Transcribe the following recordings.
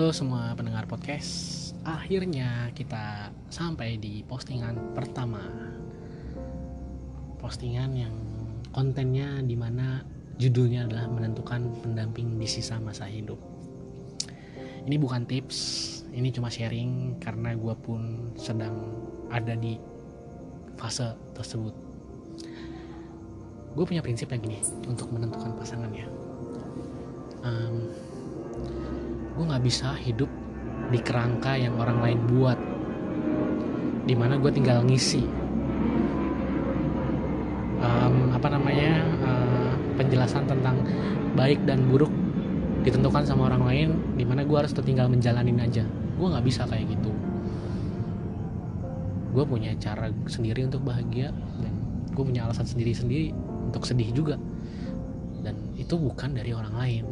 Halo semua pendengar podcast. Akhirnya kita sampai di postingan pertama. Postingan yang kontennya di mana judulnya adalah menentukan pendamping di sisa masa hidup. Ini bukan tips, ini cuma sharing karena gue pun sedang ada di fase tersebut. Gue punya prinsip yang gini untuk menentukan pasangannya. Um, gue nggak bisa hidup di kerangka yang orang lain buat di mana gue tinggal ngisi. Um, apa namanya uh, penjelasan tentang baik dan buruk ditentukan sama orang lain di mana gue harus tinggal menjalanin aja. Gue nggak bisa kayak gitu. Gue punya cara sendiri untuk bahagia dan gue punya alasan sendiri-sendiri untuk sedih juga. Dan itu bukan dari orang lain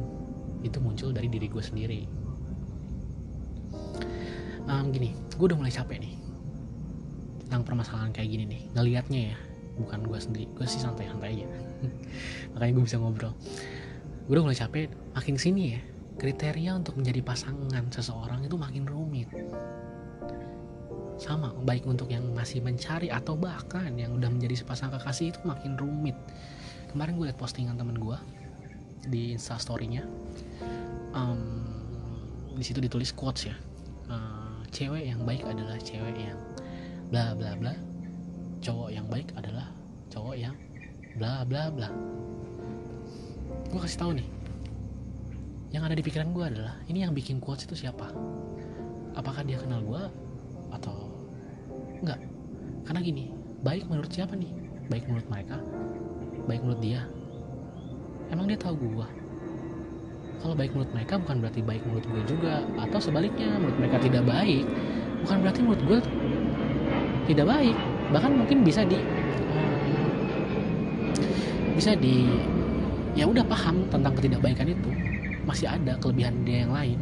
itu muncul dari diri gue sendiri. Um, gini gue udah mulai capek nih tentang permasalahan kayak gini nih. Ngelihatnya ya bukan gue sendiri gue sih santai-santai aja. Makanya gue bisa ngobrol. Gue udah mulai capek makin sini ya kriteria untuk menjadi pasangan seseorang itu makin rumit. Sama baik untuk yang masih mencari atau bahkan yang udah menjadi sepasang kekasih itu makin rumit. Kemarin gue liat postingan temen gue di instastorynya um, di situ ditulis quotes ya. Uh, cewek yang baik adalah cewek yang bla bla bla. Cowok yang baik adalah cowok yang bla bla bla. Gue kasih tahu nih. Yang ada di pikiran gue adalah ini yang bikin quotes itu siapa? Apakah dia kenal gue atau enggak? Karena gini baik menurut siapa nih? Baik menurut mereka? Baik menurut dia? Emang dia tahu gue kalau baik menurut mereka bukan berarti baik menurut gue juga. Atau sebaliknya menurut mereka tidak baik bukan berarti menurut gue tidak baik. Bahkan mungkin bisa di bisa di ya udah paham tentang ketidakbaikan itu. Masih ada kelebihan dia yang lain.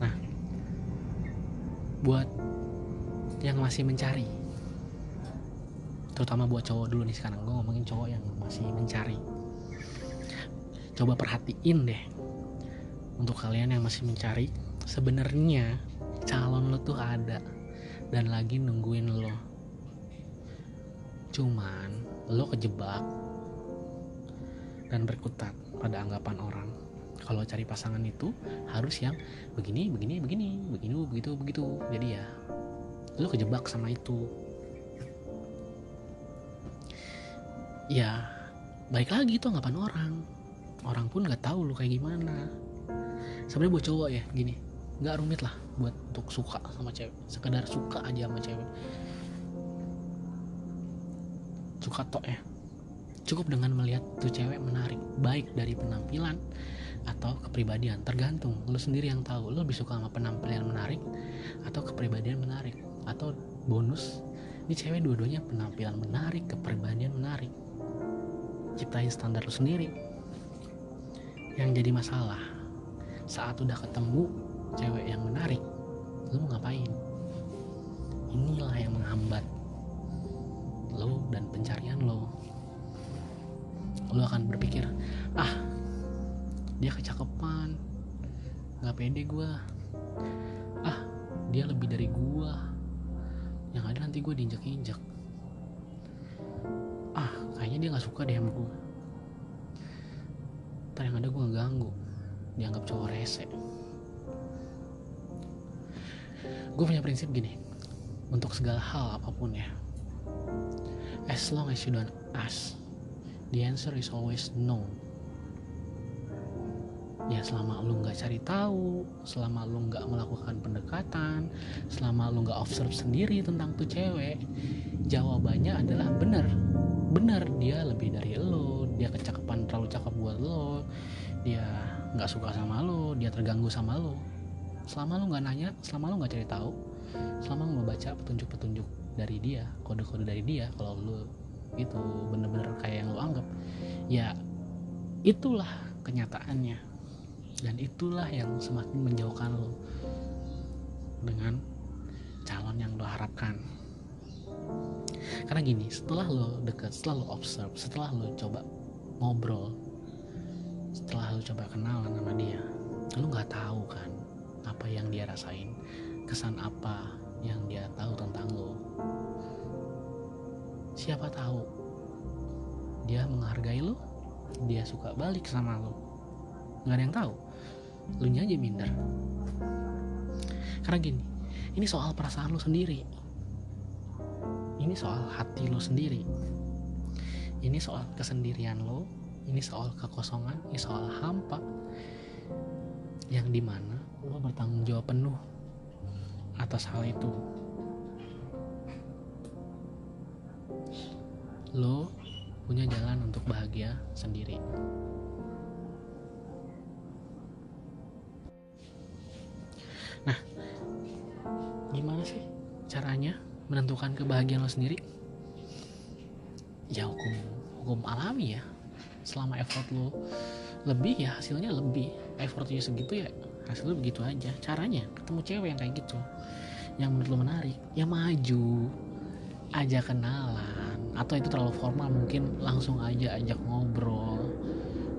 Nah buat yang masih mencari terutama buat cowok dulu nih sekarang. Gue ngomongin cowok yang masih mencari. Coba perhatiin deh untuk kalian yang masih mencari sebenarnya calon lo tuh ada dan lagi nungguin lo. Cuman lo kejebak dan berkutat pada anggapan orang. Kalau cari pasangan itu harus yang begini begini begini begini begitu begitu. Jadi ya lo kejebak sama itu ya baik lagi itu anggapan orang. Orang pun nggak tahu lu kayak gimana. Sebenarnya buat cowok ya gini. Nggak rumit lah buat untuk suka sama cewek. Sekedar suka aja sama cewek. Suka tok ya. Cukup dengan melihat tuh cewek menarik baik dari penampilan atau kepribadian. Tergantung lu sendiri yang tahu. Lu lebih suka sama penampilan menarik atau kepribadian menarik? Atau bonus? Ini cewek dua-duanya penampilan menarik kepribadian menarik ciptain standar lu sendiri. Yang jadi masalah saat udah ketemu cewek yang menarik lu mau ngapain? Inilah yang menghambat lo dan pencarian lo lo akan berpikir ah dia kecakepan nggak pede gue ah dia lebih dari gue yang ada nanti gue diinjak-injak kayaknya dia nggak suka deh sama gue ntar yang ada gue ngeganggu. Dianggap cowok rese. Gue punya prinsip gini. Untuk segala hal apa pun ya. As long as you don't ask the answer is always no ya selama lu nggak cari tahu selama lu nggak melakukan pendekatan selama lu nggak observe sendiri tentang tuh cewek jawabannya adalah benar. Benar dia lebih dari lo dia kecakapan terlalu cakep buat lo dia nggak suka sama lo dia terganggu sama lo. Selama lo nggak nanya selama lo nggak cari tahu selama lo baca petunjuk-petunjuk dari dia kode-kode dari dia kalau lo itu bener-bener kayak yang lo anggap ya itulah kenyataannya dan itulah yang semakin menjauhkan lo dengan calon yang lo harapkan. Karena gini setelah lo deket setelah lo observe setelah lo coba ngobrol setelah lu coba kenalan sama dia lu nggak tahu kan apa yang dia rasain kesan apa yang dia tahu tentang lo. Siapa tahu dia menghargai lo dia suka balik sama lo nggak ada yang tahu. Lu aja minder. Karena gini ini soal perasaan lo sendiri. Ini soal hati lo sendiri. Ini soal kesendirian lo ini soal kekosongan. Ini soal hampa. Yang di mana lo bertanggung jawab penuh atas hal itu. Lo punya jalan untuk bahagia sendiri menentukan kebahagiaan lo sendiri? Ya hukum hukum alami ya. Selama effort lo lebih ya hasilnya lebih. Effortnya segitu ya hasilnya begitu aja. Caranya ketemu cewek yang kayak gitu. Yang menurut lo menarik ya maju aja kenalan. Atau itu terlalu formal mungkin langsung aja ajak ngobrol.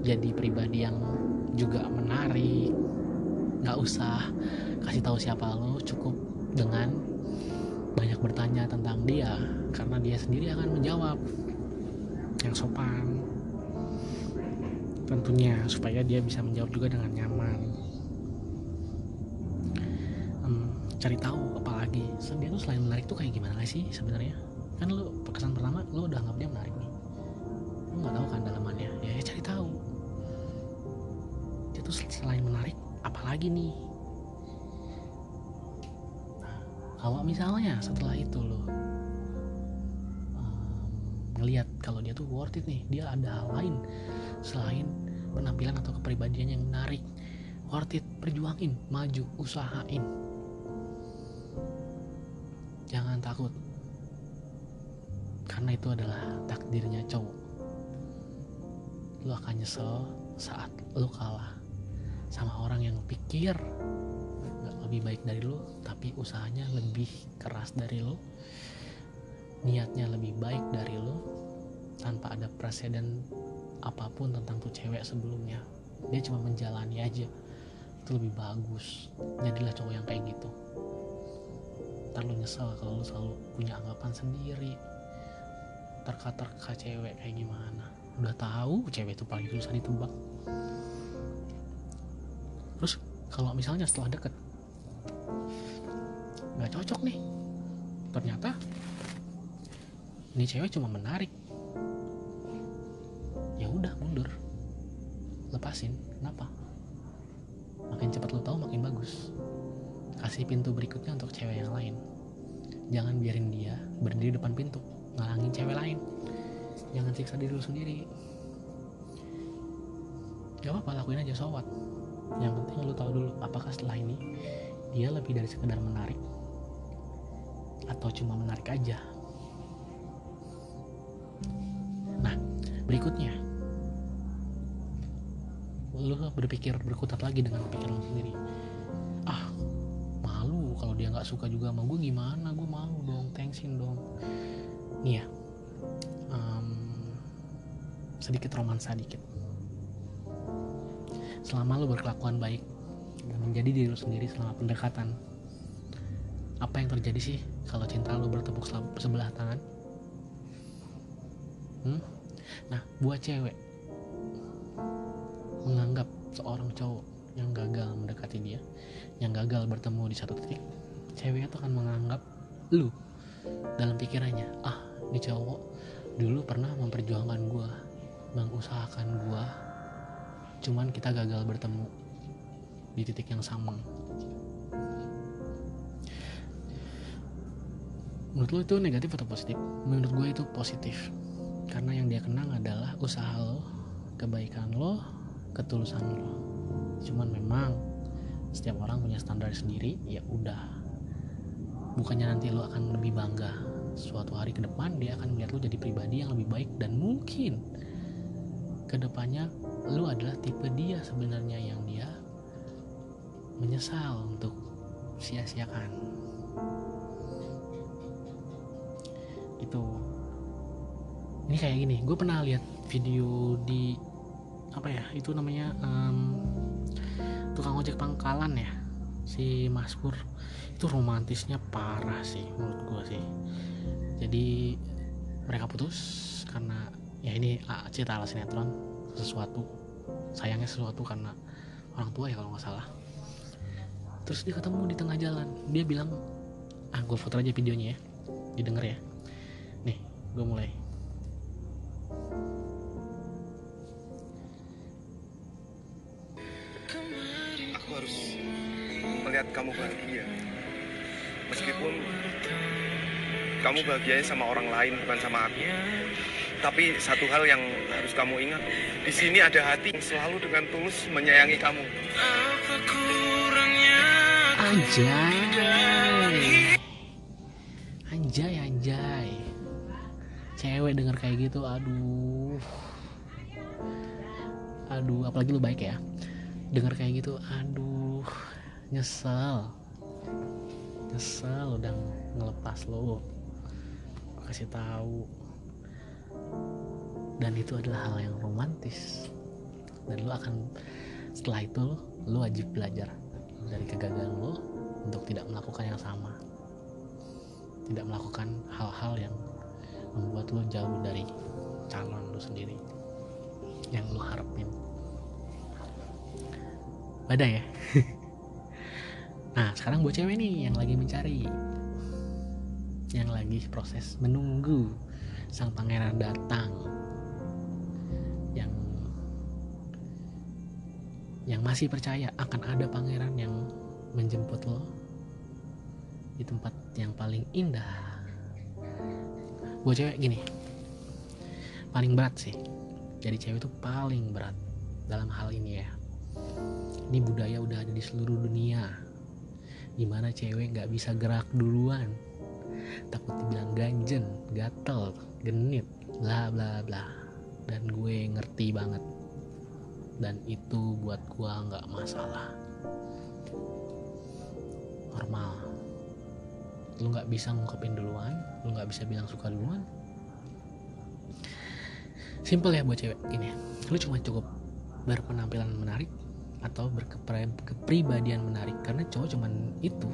Jadi pribadi yang juga menarik. Nggak usah kasih tahu siapa lo cukup dengan banyak bertanya tentang dia karena dia sendiri akan menjawab yang sopan tentunya supaya dia bisa menjawab juga dengan nyaman. Um, cari tahu apalagi dia tuh selain menarik tuh kayak gimana sih sebenarnya? Kan lo kesan pertama lo udah anggap dia menarik nih. Lo nggak tahu kan dalamannya? Ya, ya cari tahu. Dia selain menarik apalagi nih kalau misalnya setelah itu lo um, ngelihat kalau dia tuh worth it nih dia ada hal lain selain penampilan atau kepribadian yang menarik worth it perjuangin maju usahain. Jangan takut. Karena itu adalah takdirnya cowok. Lu akan nyesel saat lu kalah sama orang yang pikir lebih baik dari lo tapi usahanya lebih keras dari lo. Niatnya lebih baik dari lo tanpa ada presiden apa pun tentang tuh cewek sebelumnya. Dia cuma menjalani aja. Itu lebih bagus. Jadilah cowok yang kayak gitu. Ntar lo nyesel kalau lo selalu punya anggapan sendiri. Terka-terka cewek kayak gimana. Udah tahu cewek itu paling susah ditebak. Terus kalau misalnya setelah deket cocok nih. Ternyata ini cewek cuma menarik. Ya udah mundur. Lepasin. Kenapa? Makin cepat lo tahu makin bagus. Kasih pintu berikutnya untuk cewek yang lain. Jangan biarin dia berdiri depan pintu. Ngalangin cewek lain. Jangan siksa diri lo sendiri. Gak apa-apa lakuin aja sowat yang penting lo tahu dulu apakah setelah ini dia lebih dari sekedar menarik atau cuma menarik aja. Nah berikutnya. Lu berpikir berkutat lagi dengan pikiran lu sendiri. Ah malu kalau dia nggak suka juga sama gue gimana? Gue malu dong thanksin dong. Nih ya um, sedikit romansa dikit. Selama lu berkelakuan baik dan menjadi diri lu sendiri selama pendekatan apa yang terjadi sih kalau cinta lu bertepuk sebelah tangan hmm? nah buat cewek menganggap seorang cowok yang gagal mendekati dia yang gagal bertemu di satu titik cewek itu akan menganggap lu dalam pikirannya ah ini cowok dulu pernah memperjuangkan gua mengusahakan gua cuman kita gagal bertemu di titik yang sama menurut lo itu negatif atau positif? Menurut gue itu positif. Karena yang dia kenang adalah usaha lo kebaikan lo ketulusan lo. Cuman memang setiap orang punya standar sendiri ya udah. Bukannya nanti lo akan lebih bangga suatu hari ke depan dia akan melihat lo jadi pribadi yang lebih baik dan mungkin ke depannya lo adalah tipe dia sebenarnya yang dia menyesal untuk sia-siakan itu ini kayak gini gue pernah lihat video di apa ya itu namanya um, tukang ojek pangkalan ya si Mas Pur. Itu romantisnya parah sih menurut gue sih. Jadi mereka putus karena ya ini cerita ala sinetron sesuatu sayangnya sesuatu karena orang tua ya kalau nggak salah. Terus dia ketemu di tengah jalan dia bilang ah gue foto aja videonya ya didengar ya gue mulai. Aku harus melihat kamu bahagia. Meskipun kamu bahagianya sama orang lain bukan sama aku. Tapi satu hal yang harus kamu ingat di sini ada hati yang selalu dengan tulus menyayangi kamu. Anjay. anjay anjay cewek denger kayak gitu aduh. Aduh apalagi lu baik ya. Denger kayak gitu aduh nyesel. Nyesel udah ngelepas lo kasih tahu. Dan itu adalah hal yang romantis. Dan lo akan setelah itu lo wajib belajar dari kegagalan lo untuk tidak melakukan yang sama. Tidak melakukan hal-hal yang membuat lo jauh dari calon lo sendiri. Yang lo harapin. Badai ya? Nah sekarang buat cewek nih yang lagi mencari. Yang lagi proses menunggu sang pangeran datang. Yang yang masih percaya akan ada pangeran yang menjemput lo di tempat yang paling indah buat cewek gini. Paling berat sih. Jadi cewek itu paling berat dalam hal ini ya. Ini budaya udah ada di seluruh dunia. Di mana cewek nggak bisa gerak duluan. Takut dibilang ganjen gatel genit bla bla bla. Dan gue ngerti banget. Dan itu buat gue nggak masalah. Normal lu nggak bisa ngungkapin duluan lu nggak bisa bilang suka duluan. Simple ya buat cewek gini lu cuma cukup berpenampilan menarik atau berkepribadian menarik karena cowok cuman itu.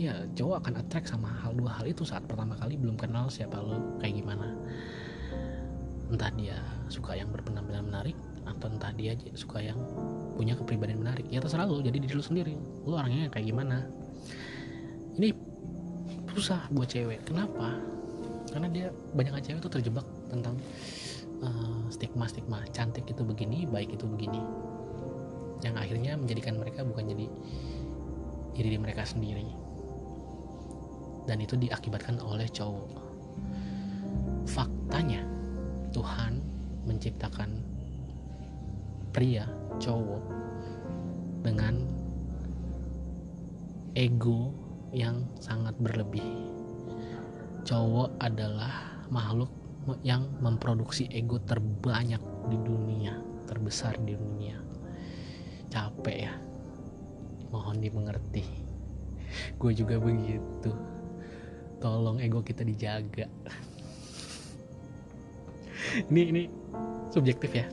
Ya cowok akan attract sama hal dua hal itu saat pertama kali belum kenal siapa lo kayak gimana. Entah dia suka yang berpenampilan menarik atau entah dia suka yang punya kepribadian menarik. Ya terserah lo jadi diri lo sendiri. Lo orangnya kayak gimana. Ini susah buat cewek. Kenapa? Karena dia banyak cewek tuh terjebak tentang uh, stigma stigma cantik itu begini baik itu begini. Yang akhirnya menjadikan mereka bukan jadi diri mereka sendiri. Dan itu diakibatkan oleh cowok. Faktanya Tuhan menciptakan pria cowok dengan ego yang sangat berlebih. Cowok adalah makhluk yang memproduksi ego terbanyak di dunia terbesar di dunia. Capek ya. Mohon dimengerti. Gue juga begitu. Tolong ego kita dijaga. Ini ini subjektif ya.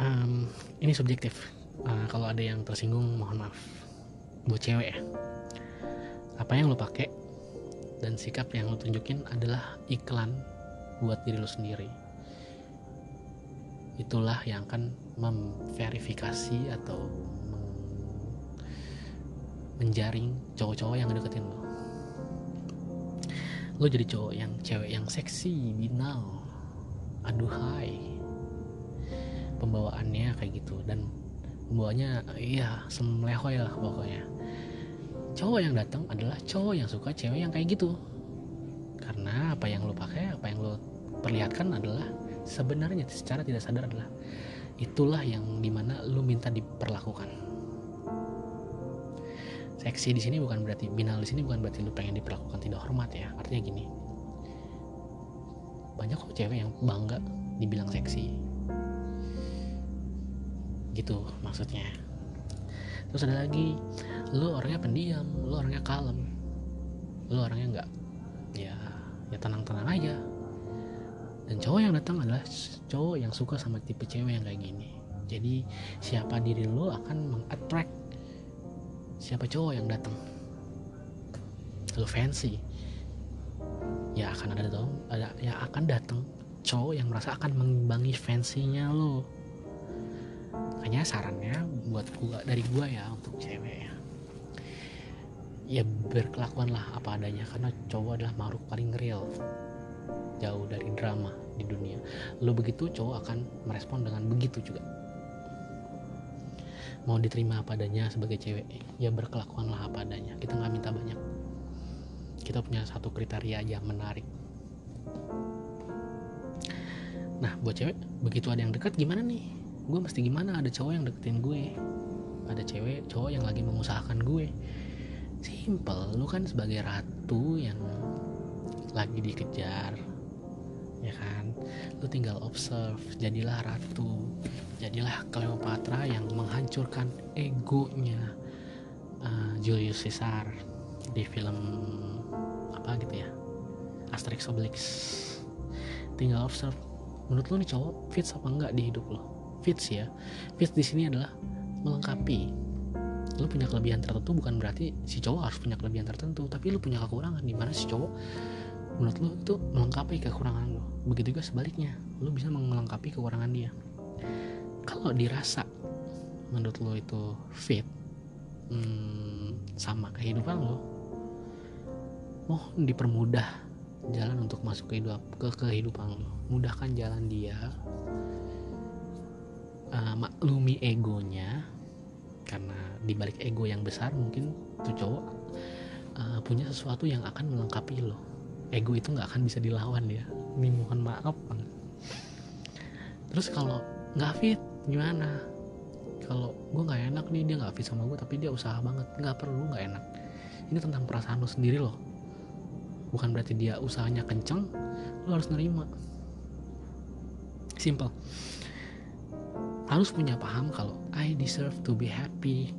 Um, ini subjektif. Uh, kalau ada yang tersinggung mohon maaf buat cewek ya. Apa yang lo pakai dan sikap yang lo tunjukin adalah iklan buat diri lo sendiri. Itulah yang akan memverifikasi atau menjaring cowok-cowok yang deketin lo lo jadi cowok yang cewek yang seksi binal aduhai pembawaannya kayak gitu. Dan pembawanya iya semlehoy lah pokoknya. Cowok yang datang adalah cowok yang suka cewek yang kayak gitu. Karena apa yang lo pakai apa yang lo perlihatkan adalah sebenarnya secara tidak sadar adalah itulah yang di mana lu minta diperlakukan. Seksi di sini bukan berarti binal di sini bukan berarti lu pengen diperlakukan tidak hormat ya. Artinya gini. Banyak kok cewek yang bangga dibilang seksi gitu maksudnya. Terus ada lagi lu orangnya pendiam lu orangnya kalem lu orangnya nggak ya ya tenang-tenang aja. Dan cowok yang datang adalah cowok yang suka sama tipe cewek yang kayak gini. Jadi siapa diri lo akan mengattract siapa cowok yang datang. Lo fancy ya akan ada dong ada ya akan datang cowok yang merasa akan mengimbangi fansinya lo makanya sarannya buat gua dari gua ya untuk cewek ya. Ya berkelakuanlah apa adanya karena cowok adalah makhluk paling real. Jauh dari drama di dunia. Lo begitu cowok akan merespon dengan begitu juga. Mau diterima apa adanya sebagai cewek ya berkelakuanlah apa adanya. Kita nggak minta banyak. Kita punya satu kriteria aja menarik. Nah buat cewek begitu ada yang dekat gimana nih gue mesti gimana? Ada cowok yang deketin gue. Ada cewek cowok yang lagi mengusahakan gue. Simple. Lu kan sebagai ratu yang lagi dikejar ya kan? Lu tinggal observe. Jadilah ratu. Jadilah Cleopatra yang menghancurkan egonya uh, Julius Caesar di film apa gitu ya? Asterix Obelix. Tinggal observe. Menurut lu nih cowok fits apa enggak di hidup lo fits ya. Fits di sini adalah melengkapi. Lu punya kelebihan tertentu bukan berarti si cowok harus punya kelebihan tertentu tapi lu punya kekurangan. Di mana si cowok menurut lu itu melengkapi kekurangan lu. Begitu juga sebaliknya lu bisa melengkapi kekurangan dia. Kalau dirasa menurut lu itu fit hmm, sama kehidupan lo mohon dipermudah jalan untuk masuk ke hidup ke kehidupan lo mudahkan jalan dia uh, maklumi egonya karena dibalik ego yang besar mungkin tuh cowok uh, punya sesuatu yang akan melengkapi lo. Ego itu nggak akan bisa dilawan ya ini mohon maaf banget. Terus kalau nggak fit gimana? Kalau gue nggak enak nih dia nggak fit sama gue tapi dia usaha banget. Nggak perlu nggak enak. Ini tentang perasaan lo sendiri loh. Bukan berarti dia usahanya kenceng lo harus nerima. Simple harus punya paham kalau I deserve to be happy.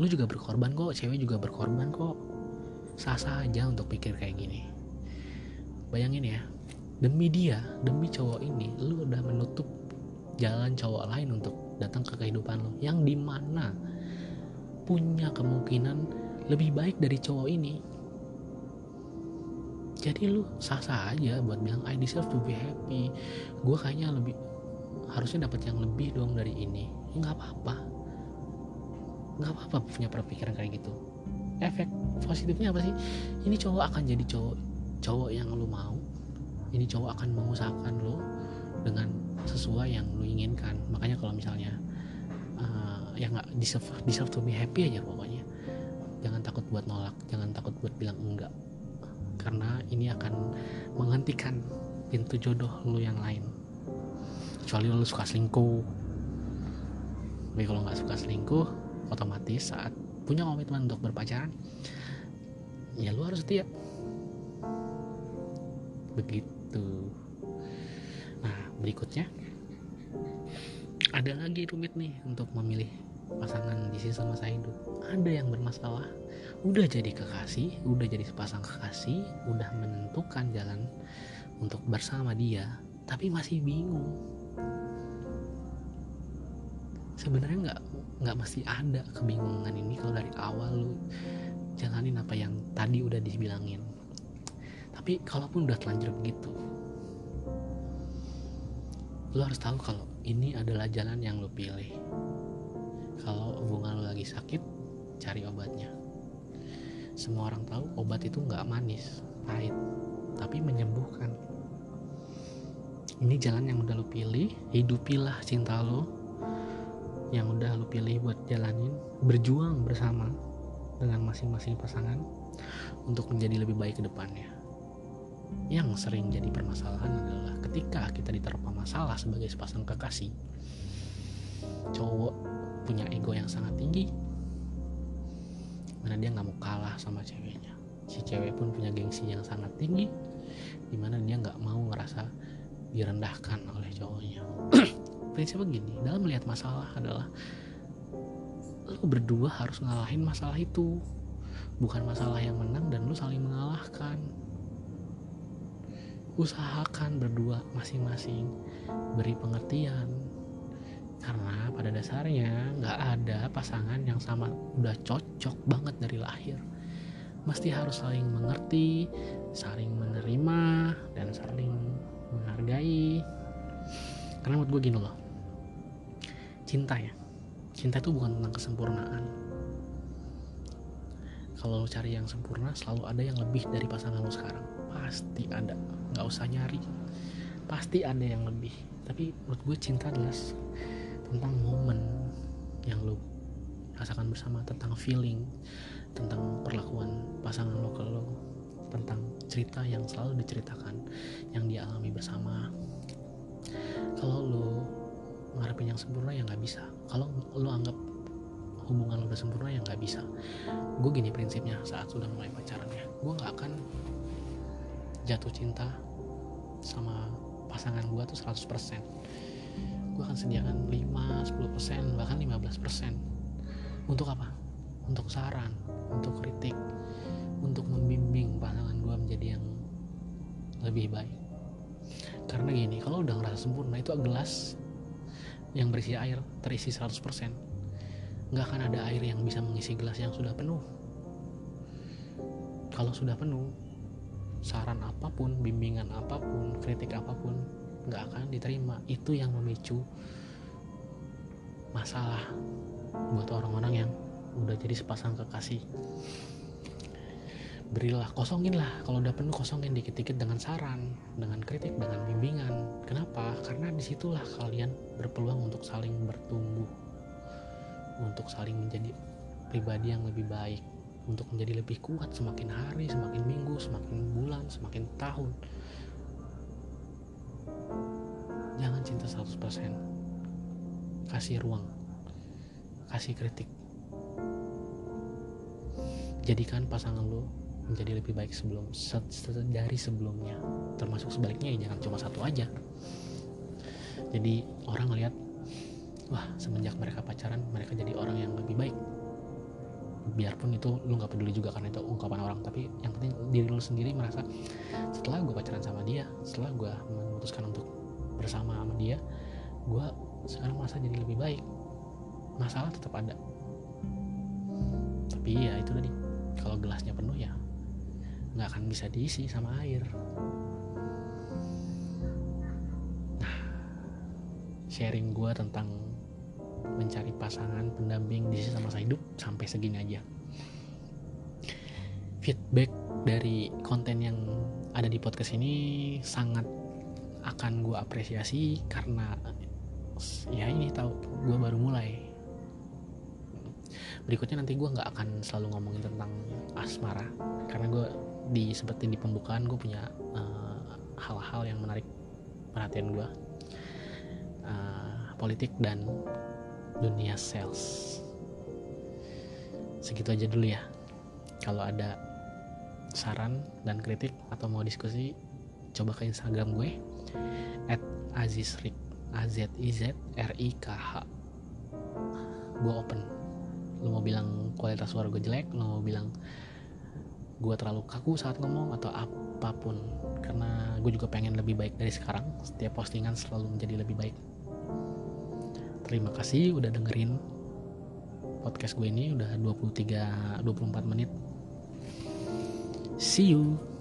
Lu juga berkorban kok cewek juga berkorban kok. Sah-sah aja untuk pikir kayak gini. Bayangin ya demi dia demi cowok ini lu udah menutup jalan cowok lain untuk datang ke kehidupan lo yang di mana punya kemungkinan lebih baik dari cowok ini. Jadi lu sah-sah aja buat bilang I deserve to be happy. Gue kayaknya lebih harusnya dapat yang lebih dong dari ini. Ya nggak apa-apa. Nggak apa-apa punya perpikiran kayak gitu. Efek positifnya apa sih? Ini cowok akan jadi cowok cowok yang lu mau. Ini cowok akan mengusahakan lo dengan sesuai yang lu inginkan. Makanya kalau misalnya uh, ya nggak deserve, deserve to be happy aja pokoknya. Jangan takut buat nolak jangan takut buat bilang enggak. Karena ini akan menghentikan pintu jodoh lu yang lain kecuali lu suka selingkuh. Tapi kalau nggak suka selingkuh otomatis saat punya komitmen untuk berpacaran ya lu harus setia. Begitu. Nah berikutnya ada lagi rumit nih untuk memilih pasangan di sisa masa hidup ada yang bermasalah udah jadi kekasih udah jadi sepasang kekasih udah menentukan jalan untuk bersama dia tapi masih bingung sebenarnya nggak nggak mesti ada kebingungan ini kalau dari awal lu jalanin apa yang tadi udah dibilangin. Tapi kalaupun udah telanjur begitu lu harus tahu kalau ini adalah jalan yang lu pilih. Kalau hubungan lu lagi sakit cari obatnya. Semua orang tahu obat itu nggak manis pahit tapi menyembuhkan ini jalan yang udah lu pilih hidupilah cinta lo yang udah lu pilih buat jalanin berjuang bersama dengan masing-masing pasangan untuk menjadi lebih baik ke depannya. Yang sering jadi permasalahan adalah ketika kita diterpa masalah sebagai sepasang kekasih cowok punya ego yang sangat tinggi mana dia nggak mau kalah sama ceweknya. Si cewek pun punya gengsi yang sangat tinggi di mana dia nggak mau ngerasa direndahkan oleh cowoknya. Prinsip begini dalam melihat masalah adalah lo berdua harus ngalahin masalah itu. Bukan masalah yang menang dan lo saling mengalahkan. Usahakan berdua masing-masing beri pengertian. Karena pada dasarnya nggak ada pasangan yang sama udah cocok banget dari lahir. Mesti harus saling mengerti saling menerima dan saling menghargai. Karena menurut gue gini loh. Cinta ya. Cinta itu bukan tentang kesempurnaan. Kalau lo cari yang sempurna selalu ada yang lebih dari pasangan lo sekarang. Pasti ada. Nggak usah nyari. Pasti ada yang lebih. Tapi menurut gue cinta adalah tentang momen yang lo rasakan bersama tentang feeling tentang perlakuan pasangan lo ke lo tentang cerita yang selalu diceritakan yang dialami bersama. Kalau lo ngarepin yang sempurna ya nggak bisa. Kalau lo anggap hubungan lo udah sempurna ya nggak bisa. Gue gini prinsipnya saat sudah mulai pacarannya gue nggak akan jatuh cinta sama pasangan gue tuh 100% gue akan sediakan 5, 10%, bahkan 15% untuk apa? untuk saran, untuk kritik untuk membimbing pasangan gue menjadi yang lebih baik karena gini, kalau udah ngerasa sempurna itu gelas yang berisi air terisi 100% nggak akan ada air yang bisa mengisi gelas yang sudah penuh kalau sudah penuh saran apa pun, bimbingan apa pun, kritik apa pun nggak akan diterima. Itu yang memicu masalah buat orang-orang yang udah jadi sepasang kekasih. Berilah, kosongin lah. Kalau udah penuh kosongin dikit-dikit dengan saran, dengan kritik, dengan bimbingan. Kenapa? Karena di situlah kalian berpeluang untuk saling bertumbuh, untuk saling menjadi pribadi yang lebih baik untuk menjadi lebih kuat semakin hari, semakin minggu, semakin bulan, semakin tahun. Jangan cinta 100%. Kasih ruang. Kasih kritik. Jadikan pasangan lo menjadi lebih baik sebelum dari sebelumnya. Termasuk sebaliknya ya jangan cuma satu aja. Jadi orang ngeliat wah semenjak mereka pacaran mereka jadi orang yang lebih baik biarpun itu lu nggak peduli juga karena itu ungkapan orang tapi yang penting diri lu sendiri merasa setelah gue pacaran sama dia setelah gue memutuskan untuk bersama sama dia gue sekarang merasa jadi lebih baik masalah tetap ada tapi ya itu tadi kalau gelasnya penuh ya nggak akan bisa diisi sama air. Nah sharing gue tentang mencari pasangan pendamping di sisa masa hidup sampai segini aja. Feedback dari konten yang ada di podcast ini sangat akan gue apresiasi karena ya ini tahu gue baru mulai. Berikutnya nanti gue nggak akan selalu ngomongin tentang asmara karena gue di seperti di pembukaan gue punya eh, hal-hal uh, yang menarik perhatian gue uh, politik dan dunia sales. Segitu aja dulu ya. Kalau ada saran dan kritik atau mau diskusi coba ke instagram gue at azizrik a z i z r i k h. Gue open. Lo mau bilang kualitas suara gue jelek lo mau bilang gue terlalu kaku saat ngomong atau apa pun. Karena gue juga pengen lebih baik dari sekarang. Setiap postingan selalu menjadi lebih baik. Terima kasih udah dengerin podcast gue ini. Udah 23 24 menit. See you